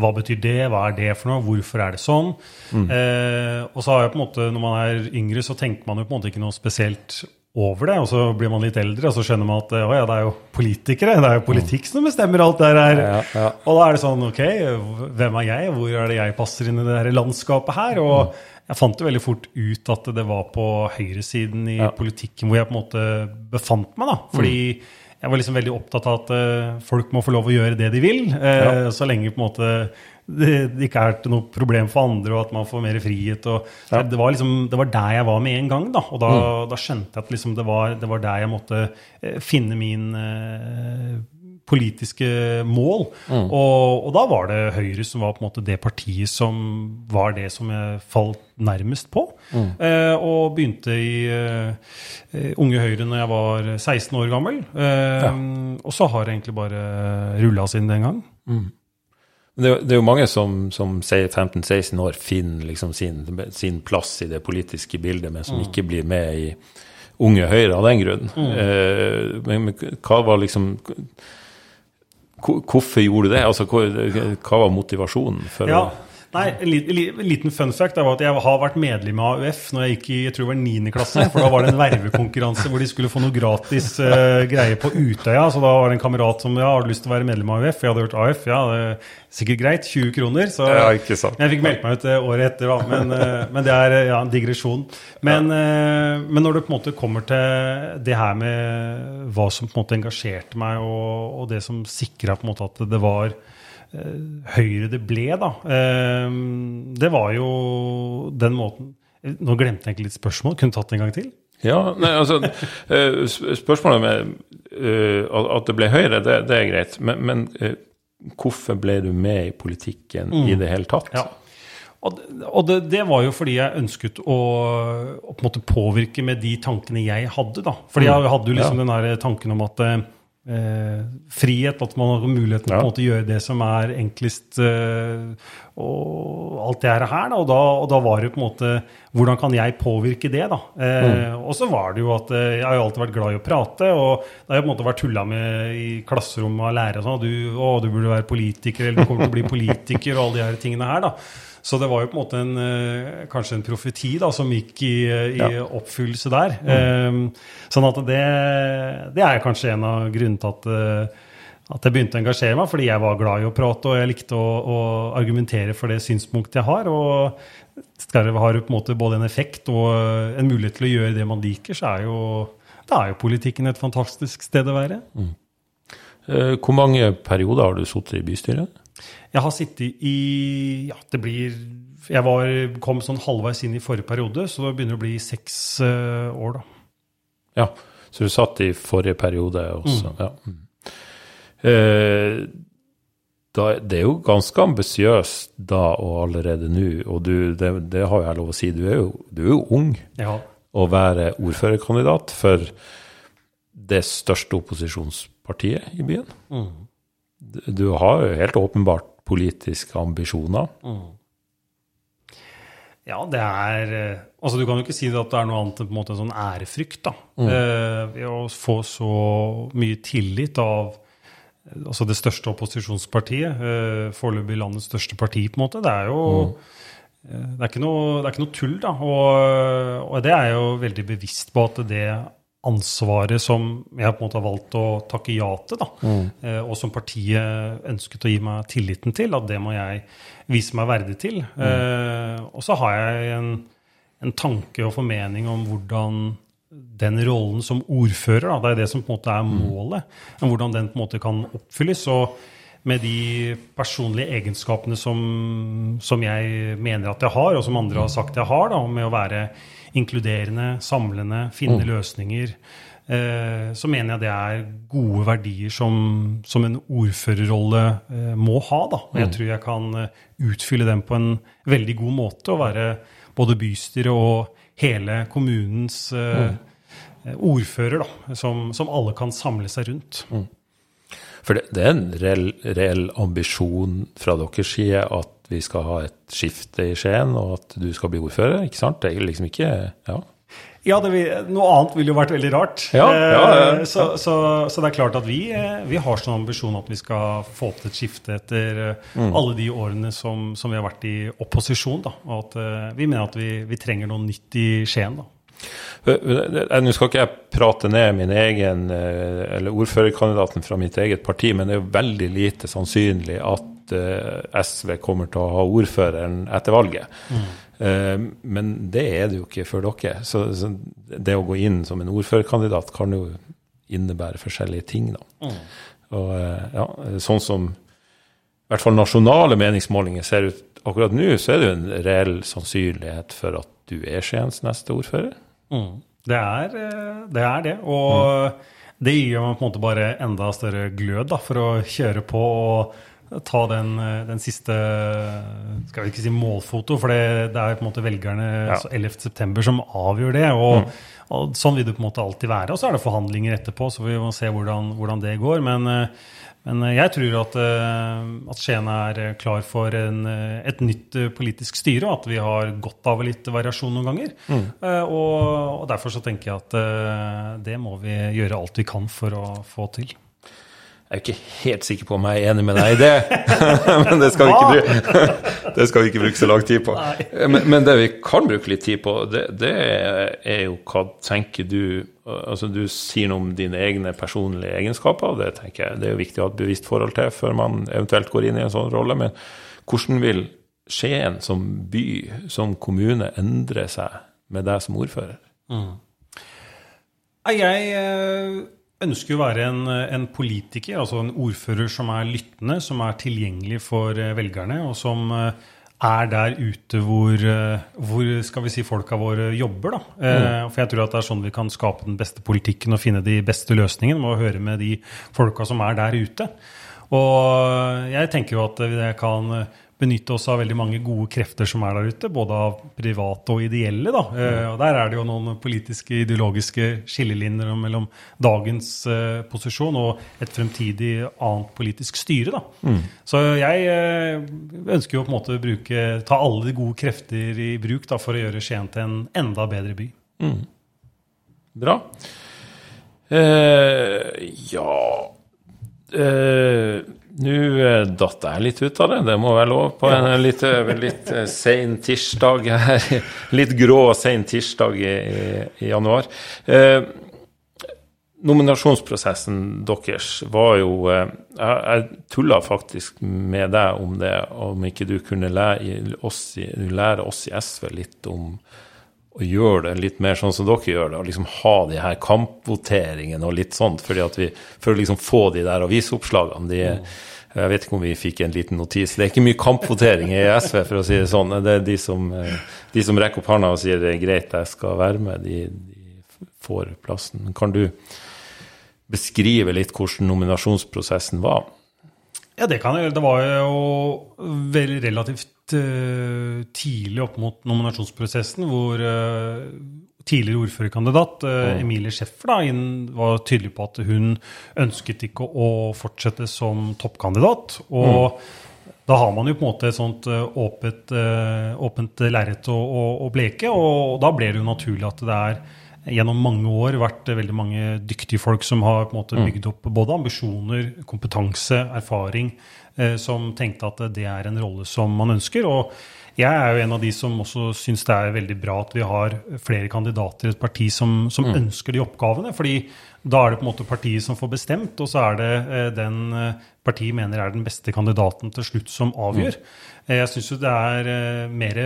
hva betyr det, hva er det for noe, hvorfor er det sånn? Mm. Eh, og så har jeg på en måte, når man er yngre, så tenker man jo på en måte ikke noe spesielt over det. Og så blir man litt eldre, og så skjønner man at ja, det er jo politikere. Det er jo politikk som bestemmer alt det her. Ja, ja. Og da er det sånn, ok, hvem er jeg? Hvor er det jeg passer inn i det her landskapet her? Og mm jeg fant jo veldig fort ut at det var på høyresiden i politikken hvor jeg på en måte befant meg. da, Fordi mm. Jeg var liksom veldig opptatt av at uh, folk må få lov å gjøre det de vil. Uh, ja. Så lenge på en måte det, det, ikke er noe problem for andre, og at man får mer frihet. og ja. det, var liksom, det var der jeg var med en gang. Da og da, mm. da skjønte jeg at liksom det, var, det, var, der jeg måtte uh, finne min politiske mål. Mm. Og, og, da var det Høyre som var på en måte det partiet som var det som jeg falt nærmest på. Mm. Eh, og begynte i eh, Unge Høyre når jeg var 16 år gammel. Eh, ja. Og så har det egentlig bare rulla siden den gang. Mm. Det, det, er jo mange som, som sier 15-16 år finner liksom sin, sin, plass i det politiske bildet, men som mm. ikke blir med i Unge Høyre av den grunn. Mm. Eh, men, men hva var liksom Hvorfor gjorde du det? Altså, hva var motivasjonen for ja. å Nei, en liten fun fact er at jeg har vært medlem av AUF når jeg gikk i jeg tror det var 9. klasse. For da var det en vervekonkurranse hvor de skulle få noe gratis uh, greie på Utøya. Så da var det en kamerat som ja, har lyst til å være medlem av AUF. Jeg hadde hørt AUF, ja, det er sikkert greit. 20 kroner. Så ja, jeg fikk meldt meg ut uh, året etter, da. Men, uh, men, det er ja, en digresjon. Men, men, når det på en måte kommer til det her med hva som på en måte engasjerte meg, og, og det som sikra på en måte at det var Eh, høyre det ble, da. Eh, det var jo den måten Nå glemte jeg egentlig litt spørsmål. Kunne tatt det en gang til? Ja, nei, altså eh, Spørsmålet med at det ble Høyre, det, det er greit. Men, men, hvorfor ble du med i politikken mm. i det hele tatt? Ja. Og, det, det, var jo fordi jeg ønsket å, å, på påvirke med de tankene jeg hadde. da. Fordi mm. jeg hadde jo liksom ja. den der tanken om at eh, frihet, at man har muligheten ja. til å gjøre det som er enklest, eh, og alt det her. Da. Og, da, og da var det på en måte Hvordan kan jeg påvirke det, da? Eh, mm. Og så var det jo at eh, jeg har jo alltid vært glad i å prate, og det har jeg på en måte vært tulla med i klasserommet av lærere sånn, du, å, du burde være politiker, eller du kommer til å bli politiker, og alle de her tingene her, da. Så det var jo på en måte en, eh, kanskje en profeti da, som gikk i, i ja. oppfyllelse der. Mm. Um, sånn at det, det, er kanskje en av grunnene til at, eh, at jeg begynte å engasjere meg, fordi jeg var glad i å prate og jeg likte å, å argumentere for det synspunktet jeg har. og skal har ha på en måte både en effekt og en mulighet til å gjøre det man liker, så er jo, da er jo politikken et fantastisk sted å være. Mm. Eh, hvor mange perioder har du sittet i bystyret? Jeg har sittet i Ja, det blir Jeg var, kom sånn halvveis inn i forrige periode, så det begynner å bli seks uh, år, da. Ja, så du satt i forrige periode også. Mm. Ja. Uh, da, det er jo ganske ambisiøst da og allerede nå, og du, det, det, har jeg lov å si, du er jo, du er jo ung ja. å være ordførerkandidat for det største opposisjonspartiet i byen. Mm. Du har jo helt åpenbart politiske ambisjoner. Mm. Ja, det er eh, Altså, du kan jo ikke si at det er noe annet enn på en måte en sånn ærefrykt, da. Mm. Eh, å få så mye tillit av altså det største opposisjonspartiet, eh, foreløpig landets største parti, på en måte. Det er jo mm. Eh, det, er noe, det, er ikke noe, tull, da. Og, og det er jeg jo veldig bevisst på at det ansvaret som jeg på en måte har valgt å takke ja til, da, mm. Eh, og som partiet ønsket å gi meg tilliten til, at det må jeg vise meg verdig til. Mm. Eh, og så har jeg en, en, tanke og formening om hvordan den rollen som ordfører, da, det er det som på en måte er mm. målet, mm. hvordan den på en måte kan oppfylles. og med de personlige egenskapene som, som, jeg mener at jeg har, og som andre har sagt jeg har, da, med å være inkluderende, samlende, finne mm. løsninger, eh, så mener jeg det er gode verdier som, som en ordførerrolle eh, må ha. Da. Og jeg mm. tror jeg kan eh, utfylle dem på en veldig god måte og være både bystyre og hele kommunens mm. ordfører, da, som, som, alle kan samle seg rundt. Mm. For det, det, er en reell, reell ambisjon fra deres side at vi skal ha et skifte i Skien, og at du skal bli ordfører, ikke sant? Det er liksom ikke Ja. Ja, vil, noe annet ville jo vært veldig rart. Ja, ja, ja, så, så, så, det er klart at vi, vi har sånn ambisjon at vi skal få til et skifte etter mm. alle de årene som, som, vi har vært i opposisjon. Da. Og at vi mener at vi, vi trenger noe nytt i Skien. da. Nå skal ikke jeg prate ned min egen, eller ordførerkandidaten fra mitt eget parti, men det er jo veldig lite sannsynlig at SV kommer til å ha ordføreren etter valget. Mm. Eh, men det er det jo ikke for dere. Så, det å gå inn som en ordførerkandidat kan jo innebære forskjellige ting, da. Mm. Og eh, ja, sånn som i hvert fall nasjonale meningsmålinger ser ut akkurat nå, så er det jo en reell sannsynlighet for at du er Skiens neste ordfører. Mm. Det, er, eh, det, er, det Og mm. det gir meg på en måte bare enda større glød da, for å kjøre på og ta den, eh, den, siste Skal vi ikke si målfoto, for det, det er på en måte velgerne ja. 11.9. som avgjør det. Og, mm. og, sånn vil det på en måte alltid være. Og så er det forhandlinger etterpå, så vi må se hvordan, hvordan det går. Men, eh, men, jeg tror at, eh, at Skien er klar for en, et nytt politisk styre, og at vi har godt av litt variasjon noen ganger. Mm. Og, og derfor så tenker jeg at det må vi gjøre alt vi kan for å få til. Jeg er ikke helt sikker på om jeg er enig med deg i det, men det skal, vi ikke, det skal vi ikke bruke så lang tid på. Men, men, det vi kan bruke litt tid på, det, det, er jo hva tenker du Altså Du sier noe om dine egne personlige egenskaper, og det tenker jeg det er jo viktig å ha et bevisst forhold til før man eventuelt går inn i en sånn rolle. Men hvordan vil Skien som by, som kommune, endre seg med deg som ordfører? Mm. Jeg eh, ønsker å være en, en, politiker, altså en ordfører som er lyttende, som er tilgjengelig for eh, velgerne, og som eh, er der ute hvor, eh, hvor skal vi si, folka våre jobber. Da. Mm. For jeg tror at det er sånn vi kan skape den beste politikken og finne de beste løsningene, med å høre med de folka som er der ute. Og jeg tenker jo at det kan benytte oss av veldig mange gode krefter som er der ute, både av private og ideelle. Da. Mm. Og der er det jo noen politiske, ideologiske skillelinjer mellom dagens uh, posisjon og et fremtidig annet politisk styre. Da. Mm. Så jeg uh, ønsker jo på en måte å bruke, ta alle de gode krefter i bruk da, for å gjøre Skien til en enda bedre by. Mm. Bra. Uh, ja nå eh, datt jeg litt ut av det, det må være lov på en litt, eh, litt eh, sein tirsdag her. Litt grå og sein tirsdag i, i januar. Eh, nominasjonsprosessen deres var jo Jeg, jeg tulla faktisk med deg om det, om ikke du kunne lære oss, lære oss i SV litt om å gjøre det litt mer sånn som dere gjør det, og liksom ha de her kampvoteringene og litt sånt, fordi at vi, for å liksom få de der avisoppslagene. de mm. Jeg vet ikke om vi fikk en liten notis. Det er ikke mye kampvotering i SV, for å si det sånn. Det er de som, de som rekker opp hånda og sier det er greit, jeg skal være med, de, de får plassen. Kan du beskrive litt hvordan nominasjonsprosessen var? Ja, det kan jeg. gjøre. Det var jo veldig relativt tidlig opp mot nominasjonsprosessen, hvor uh, tidligere ordførerkandidat uh, Emilie Schäffer var tydelig på at hun ønsket ikke å fortsette som toppkandidat. Og mm. da har man jo på en måte et sånt åpent, åpent lerret å, å, å, bleke, og da ble det jo naturlig at det er gjennom mange år vært veldig mange dyktige folk som har måte mm. bygd opp både ambisjoner, kompetanse, erfaring, eh, som tenkte at det er en rolle som man ønsker. og jeg er jo en av de som også syns det er veldig bra at vi har flere kandidater i et parti som, som mm. ønsker de oppgavene. fordi da er det på en måte partiet som får bestemt, og så er det eh, den eh, partiet mener er den beste kandidaten til slutt som avgjør. Mm. Jeg syns jo det er eh, mer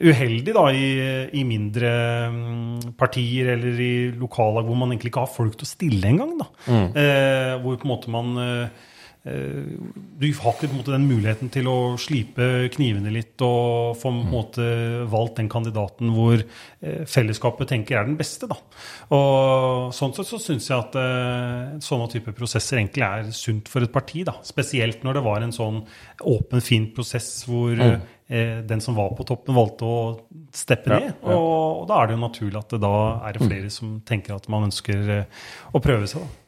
uheldig da, i, i, mindre mm, partier eller i lokallag hvor man egentlig ikke har folk til å stille engang. Mm. Eh, hvor på en måte man eh, du har ikke måte, den muligheten til å slipe knivene litt og få måte, valgt den kandidaten hvor eh, fellesskapet tenker er den beste. Da. Og Sånn sett så syns jeg at eh, sånne type prosesser egentlig er sunt for et parti. Da. Spesielt når det var en sånn åpen, fin prosess hvor mm. Eh, den som var på toppen, valgte å steppe ned. Ja, ja. Og, og, da er det jo naturlig at det da er det flere mm. som tenker at man ønsker eh, å prøve seg. da.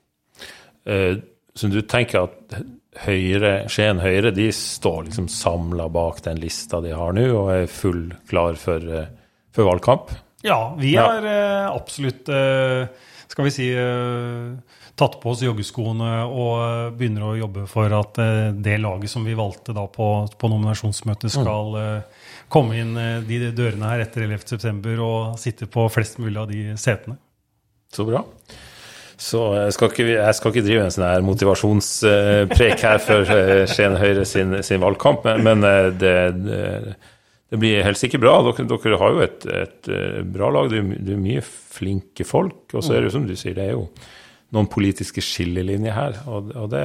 Uh, så du tenker at Høyre, Skien Høyre de står liksom samla bak den lista de har nå, og er full klar for, eh, for valgkamp? Ja, vi har ja. Eh, absolutt, eh, skal vi si, tatt på oss joggeskoene og begynner å jobbe for at det laget som vi valgte da på, på nominasjonsmøtet, mm. skal mm. komme inn de dørene her etter 11.9. og sitte på flest mulig av de setene. Så bra. Så jeg skal, ikke, jeg skal ikke, drive en sånn her motivasjonsprek her for eh, Skien Høyre sin, sin, valgkamp, men, men eh, det, det, det, blir helt sikkert bra. Dere, dere har jo et, et, eh, bra lag. Det er, det er mye flinke folk. Og så er det jo som du sier, det er jo noen politiske skillelinjer her. Og, og det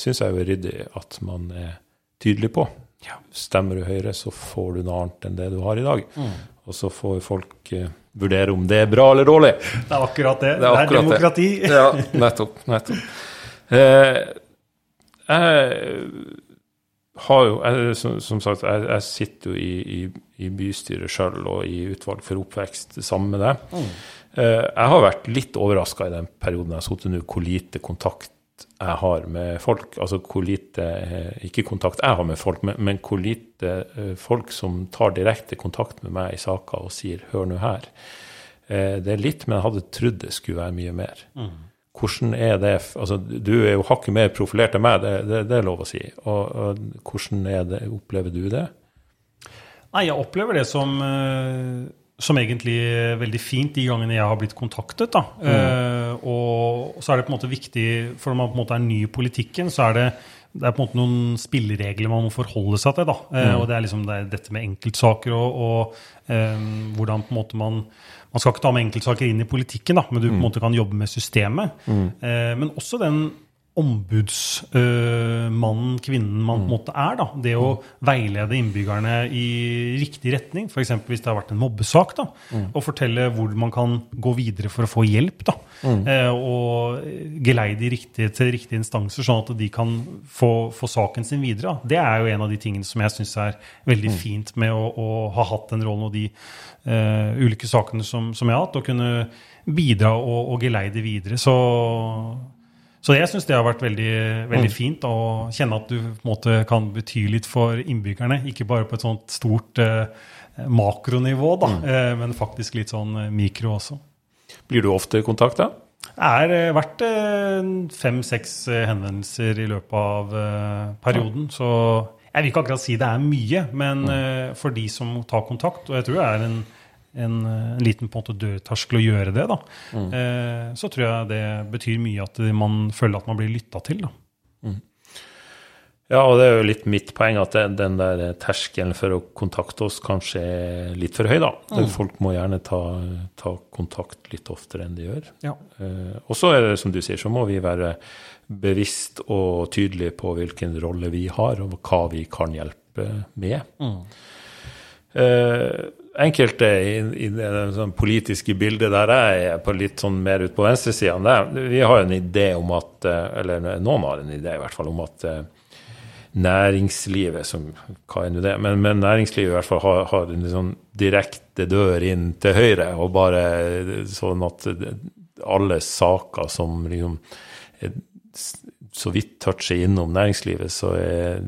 syns jeg er ryddig at man er tydelig på. Stemmer du Høyre, så får du noe annet enn det du har i dag. Mm. Og så får folk vurdere om det er bra eller dårlig. Det er akkurat det. Det er, det er demokrati. Det. Ja, nettopp. nettopp. Uh, jeg har jo jeg, som, som, sagt, jeg, jeg sitter jo i, i, i bystyret sjøl og i utvalg for oppvekst sammen med deg. Mm. Eh, jeg har vært litt overraska i den perioden jeg har sittet nå, hvor lite kontakt jeg har med folk. Altså hvor lite eh, Ikke kontakt jeg har med folk, men, men hvor lite eh, folk som tar direkte kontakt med meg i saker og sier 'hør nå her'. Det er litt, men jeg hadde trodd det skulle være mye mer. Mm. Hvordan er det altså Du er jo hakket mer profilert enn meg, det, det, det er lov å si. Og, og, hvordan er det, opplever du det? Nei, jeg opplever det som som egentlig er veldig fint de gangene jeg har blitt kontaktet. Da. Mm. Eh, og så er det på en måte viktig, for når man på en måte er ny i politikken, så er det, det er på en måte noen spilleregler man må forholde seg til. Da. Eh, mm. Og det er liksom det er dette med enkeltsaker og, og eh, hvordan på en måte man Man skal ikke ta med enkeltsaker inn i politikken, da, men du på en mm. måte kan jobbe med systemet. Uh, men også den ombudsmannen, øh, kvinnen man på en mm. måte er. da, Det å veilede innbyggerne i riktig retning, f.eks. hvis det har vært en mobbesak. da, mm. Og fortelle hvor man kan gå videre for å få hjelp. da, mm. eh, Og geleide riktig, til riktige instanser, sånn at de kan få, få saken sin videre. Da. Det er jo en av de tingene som jeg syns er veldig mm. fint med å, å, ha hatt den rollen og de uh, ulike sakene som, som, jeg har hatt, og kunne bidra og, og geleide videre. Så så jeg syns det har vært veldig, veldig, mm. fint å kjenne at du måte, kan bety litt for innbyggerne. Ikke bare på et sånt stort eh, makronivå, da, mm. eh, men faktisk litt sånn eh, mikro også. Blir du ofte kontakta? Det har eh, vært eh, fem-seks eh, henvendelser i løpet av perioden. Så jeg vil ikke akkurat si det er mye, men mm. for de som tar kontakt, og jeg tror det er en en, en, liten på en måte dørterskel å gjøre det, da, mm. eh, så tror jeg det betyr mye at man føler at man blir lytta til. da. Mm. Ja, og det er jo litt mitt poeng at den der terskelen for å kontakte oss kanskje er litt for høy, da. Mm. Folk må gjerne ta, ta, kontakt litt oftere enn de gjør. Ja. Eh, og så er det som du sier, så må vi være bevisst og tydelige på hvilken rolle vi har, og hva vi kan hjelpe med. Mm. Eh, enkelte i, i det sånn politiske bildet der jeg er på litt sånn mer ut på venstresida, vi har en idé om at eh, Eller noen har en idé i hvert fall om at eh, næringslivet som, Hva er nå det? Men, men, næringslivet i hvert fall har, har en sånn direkte dør inn til høyre, og bare sånn at alle saker som liksom så vidt toucher innom næringslivet, så er,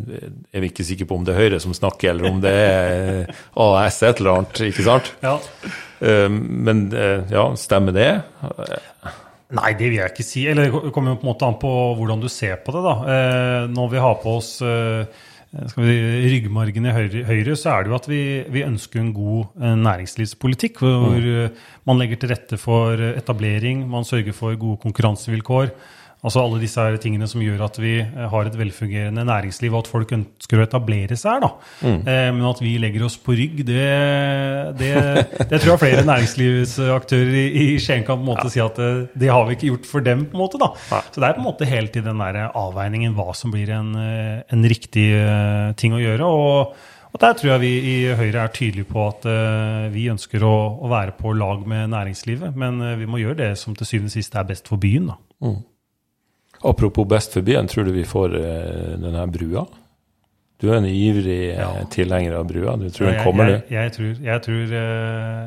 er, vi ikke sikre på om det er Høyre som snakker, eller om det er AS et eller annet, ikke sant? Ja. Um, men uh, ja, stemmer det? Nei, det vil jeg ikke si. Eller det kommer på en måte an på hvordan du ser på det. da. Uh, når vi har på oss uh, skal vi, ryggmargen i høyre, høyre, så er det jo at vi, vi ønsker en god næringslivspolitikk. Hvor mm. man legger til rette for etablering, man sørger for gode konkurransevilkår Altså alle disse her tingene som gjør at vi eh, har et velfungerende næringsliv, og at folk ønsker å etablere seg her. da. Mm. Eh, men at vi legger oss på rygg, det, det, det tror jeg flere næringslivsaktører i, i Skien kan på en måte si at det, det har vi ikke gjort for dem. på en måte da. Ja. Så det er på en måte helt i den der avveiningen hva som blir en, eh, en riktig eh, ting å gjøre. og og Der tror jeg vi i Høyre er tydelige på at uh, vi ønsker å, å, være på lag med næringslivet. Men uh, vi må gjøre det som til syvende og sist er best for byen. da. Mm. Apropos best for byen, tror du vi får uh, denne brua? Du er en ivrig ja. tilhenger av brua. Du tror ja, den kommer, du? Jeg, jeg, tror, jeg tror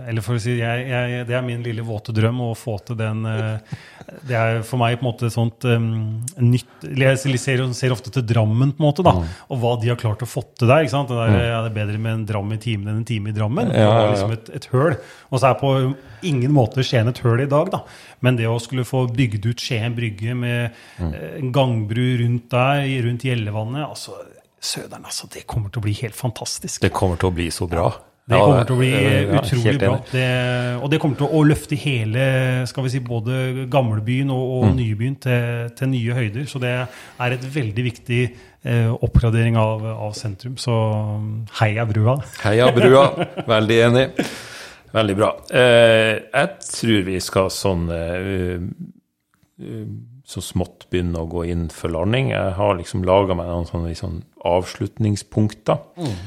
Eller for å si jeg, det er min lille våte drøm å få til den Det er for meg på en måte sånt um, nytt Jeg ser, ser, ofte til Drammen, på en måte, da, mm. og hva de har klart å få til der. ikke sant? Det, der, mm. ja, det er bedre med en dram i timen enn en time i Drammen. Det var liksom et, et høl. Og så er på ingen måte Skien et høl i dag, da. Men det å skulle få bygd ut Skien brygge med mm. en gangbru rundt der, rundt Gjellevannet altså Søderen, altså. Det kommer til å bli helt fantastisk. Det kommer til å bli så bra. Det kommer til å bli ja, utrolig bra. Det, og det kommer til å løfte hele skal vi si, både gamlebyen og, og mm. nybyen til, til, nye høyder. Så det er et veldig viktig eh, oppgradering av, av, sentrum. Så heia brua. Heia brua. Veldig enig. Veldig bra. Eh, jeg tror vi skal sånn uh, uh, så smått begynne å gå inn for landing. Jeg har liksom laga meg noen sånne liksom, avslutningspunkter. Mm.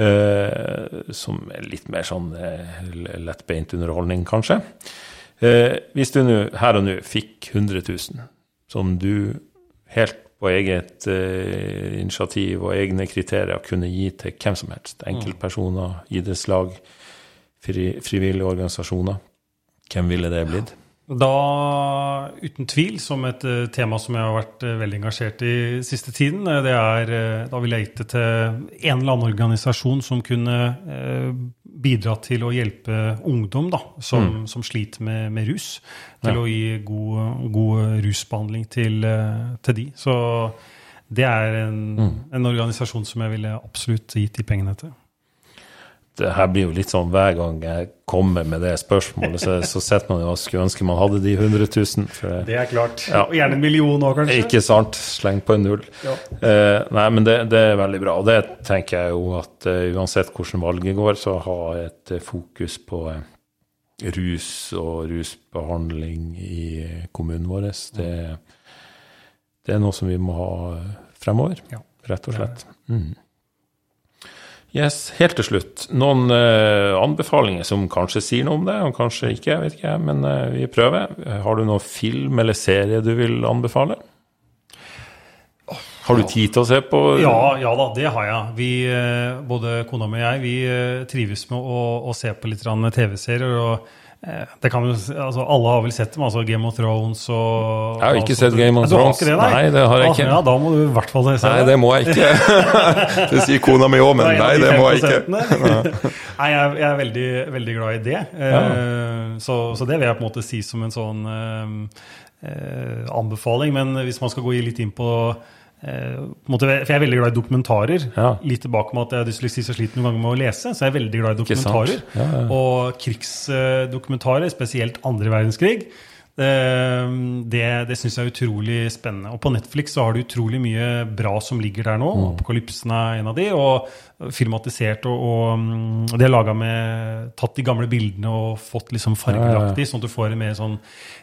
Eh, som er litt mer sånn eh, lettbeint underholdning, kanskje. Eh, hvis du nu, her og nå fikk 100 000, som du helt på eget initiativ og egne kriterier kunne gi til hvem som helst, enkeltpersoner, idrettslag, fri, frivillige organisasjoner, hvem ville det blitt? Da, uten tvil, som et uh, tema som jeg har vært uh, veldig engasjert i siste tiden, uh, det er Da vi jeg gitt det til en eller annen organisasjon som kunne bidra til å hjelpe ungdom da, som, mm. som sliter med, med, rus, til ja. å gi god, god rusbehandling til, til, de. Så det er en, mm. en organisasjon som jeg ville absolutt gitt de pengene til her blir jo litt sånn hver gang jeg kommer med det spørsmålet, så, så sitter man jo og skulle ønske man hadde de 100 000. For, det er klart. Ja. Og gjerne en million òg, kanskje. Ikke sant. Sleng på en null. Ja. Eh, nei, men det, det, er veldig bra. Og det tenker jeg jo at uh, uansett hvordan valget går, så ha et uh, fokus på rus og rusbehandling i kommunen vår. Det, det, er noe som vi må ha fremover, ja. rett og slett. Mm. Yes, Helt til slutt, noen uh, anbefalinger som kanskje sier noe om det, og kanskje ikke, jeg vet ikke, men uh, vi prøver. Har du noen film eller serie du vil anbefale? Har du tid til å se på Ja, ja da, det har jeg. Vi, uh, både kona mi og jeg vi trives med å, å se på litt TV-serier. og Eh, det kan jo, altså Alle har vel sett dem, altså Game of Thrones og Jeg har ikke sett Game of Thrones. Det, nei. nei, det har jeg ikke. Ja, Da må du i hvert fall se Nei, det må jeg ikke. det sier kona mi òg, men nei, det må jeg ikke. nei, jeg, er veldig, veldig glad i det. Ja. Eh, så, så, det vil jeg på en måte si som en sånn eh, anbefaling. Men hvis man skal gå litt inn på Eh, for jeg er veldig glad i dokumentarer. Ja. Litt tilbake med at jeg har dysleksi så sliter noen ganger med å lese. Så jeg er veldig glad i dokumentarer. Ja, ja. Og krigsdokumentarer, spesielt andre verdenskrig. Eh, det, det syns jeg er utrolig spennende. Og på Netflix så har du utrolig mye bra som ligger der nå. Mm. Apokalypsen er en av de. Og filmatisert og, og, og det er laga med Tatt de gamle bildene og fått liksom fargelagt de, sånn at du får en mer sånn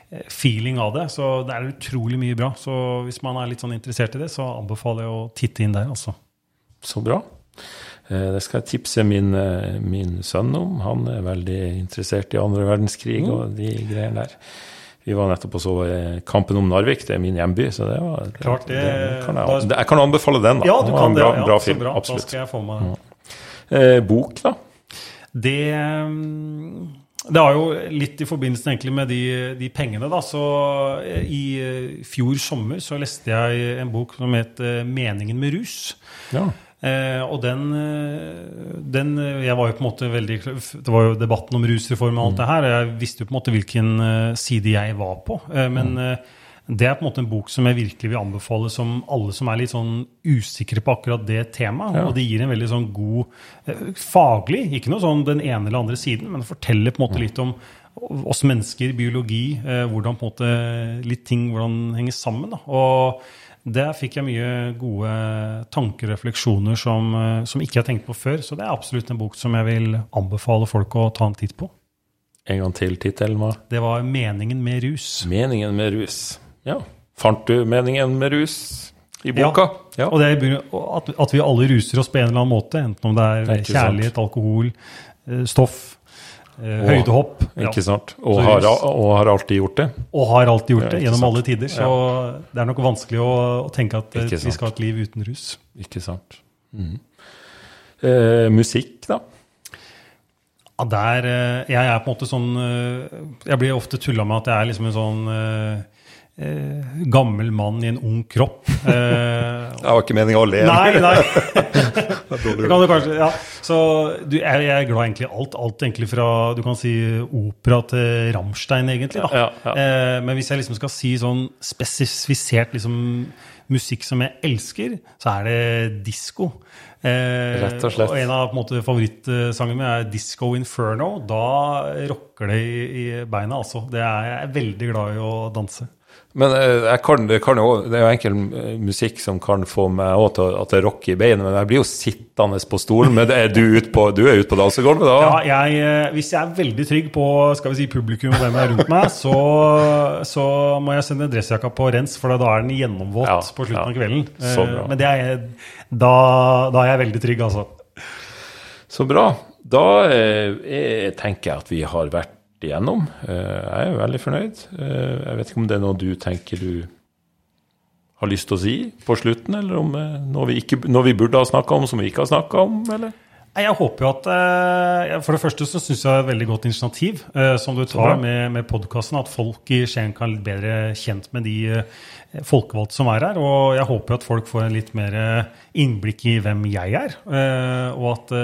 Eh, feeling av det. Så det er utrolig mye bra. Så hvis man er litt sånn interessert i det, så anbefaler jeg å titte inn der, altså. Så bra. Eh, det skal jeg tipse min, min sønn om. Han er veldig interessert i andre verdenskrig mm. og de greiene der. Vi var nettopp og så Kampen om Narvik, det er min hjemby. Så det var det, Klart det, det kan jeg, jeg, kan anbefale den, da. Ja, du kan bra, det. Ja, bra film. Bra. Absolutt. Da skal jeg få med den. Eh, bok, da? Det mm, det har jo litt i forbindelse egentlig med de, de, pengene. da, så eh, I eh, fjor sommer så leste jeg en bok som het eh, 'Meningen med rus'. Ja. Eh, og den, den, Jeg var jo på en måte veldig Det var jo debatten om rusreform og alt mm. det her. og Jeg visste jo på en måte hvilken side jeg var på. Eh, men mm. Det er på en måte en bok som jeg virkelig vil anbefale som alle som er litt sånn usikre på akkurat det temaet. Ja. Og det gir en veldig sånn god eh, faglig, ikke noe sånn den ene eller andre siden, men forteller på en måte litt om oss mennesker, biologi, eh, hvordan på en måte litt ting hvordan henger sammen. Da. Og der fikk jeg mye gode tanker og refleksjoner som, eh, som ikke jeg har tenkt på før. Så det er absolutt en bok som jeg vil anbefale folk å ta en titt på. En gang til tittelen var? Det var 'Meningen med rus'. Meningen med rus. Ja. Fant du meningen med rus i boka? Ja. ja. Og det er at, at, vi alle ruser oss på en eller annen måte. Enten om det er, det er kjærlighet, sant. alkohol, eh, stoff høydehopp. Ikke sant. Og har, og har, alltid gjort det. Og har alltid gjort det, gjennom sant. alle tider. Så det er nok vanskelig å, å tenke at vi skal ha et liv uten rus. Ikke sant. Mm. Eh, musikk, da? Ja, der eh, Jeg er på en måte sånn eh, Jeg blir ofte tulla med at jeg er liksom en sånn eh, gammel mann i en ung kropp. Eh, det var ikke meninga å le. Nei, nei. kan du kanskje, ja. Så du, jeg, er glad egentlig i alt. Alt egentlig fra du kan si opera til Ramstein, egentlig. Ja, ja. Eh, men hvis jeg liksom skal si sånn spesifisert liksom, musikk som jeg elsker, så er det disko. Eh, Rett og slett. Og en av favorittsangene mine er 'Disco Inferno'. Da rocker det i, i beina, altså. Det er, jeg er veldig glad i å danse. Men eh, kan, det, kan jo, det, er jo enkel eh, musikk som kan få meg òg til at det rocker i beinet, men jeg blir jo sittende på stolen. Men er du ut på, du er ute på dansegulvet da? Ja, jeg, eh, hvis jeg er veldig trygg på skal vi si, publikum og hvem er rundt meg, så, så må jeg sende dressjakka på rens, for da er den gjennomvåt ja, på slutten ja, av kvelden. Men er, da, da, er jeg veldig trygg, altså. Så bra. Da eh, tenker jeg at vi har vært igjennom. Eh, jeg er veldig fornøyd. Eh, jeg vet ikke om det er noe du tenker du har lyst til å si på slutten, eller om eh, noe vi, ikke, noe vi burde ha snakka om som vi ikke har snakka om, eller? Jeg håper jo at For det første så syns jeg det er et veldig godt initiativ som du tar med, med podkasten. At folk i Skien kan litt bedre kjent med de folkevalgte som er her. Og jeg håper at folk får en litt mer innblikk i hvem jeg er. Eh, og at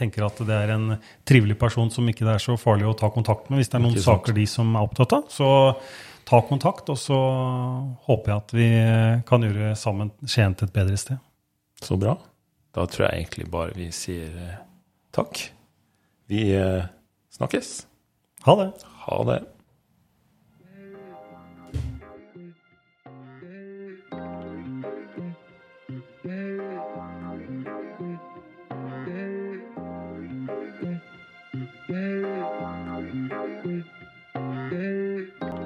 tenker at det er en trivelig person som ikke det er så farlig å ta kontakt med hvis det er noen saker de som er opptatt av. Så ta kontakt, og så håper jeg at vi kan gjøre sammen Skien til et bedre sted. Så bra. Da tror jeg egentlig bare vi sier uh, takk. Vi uh, snakkes. Ha det. Ha det.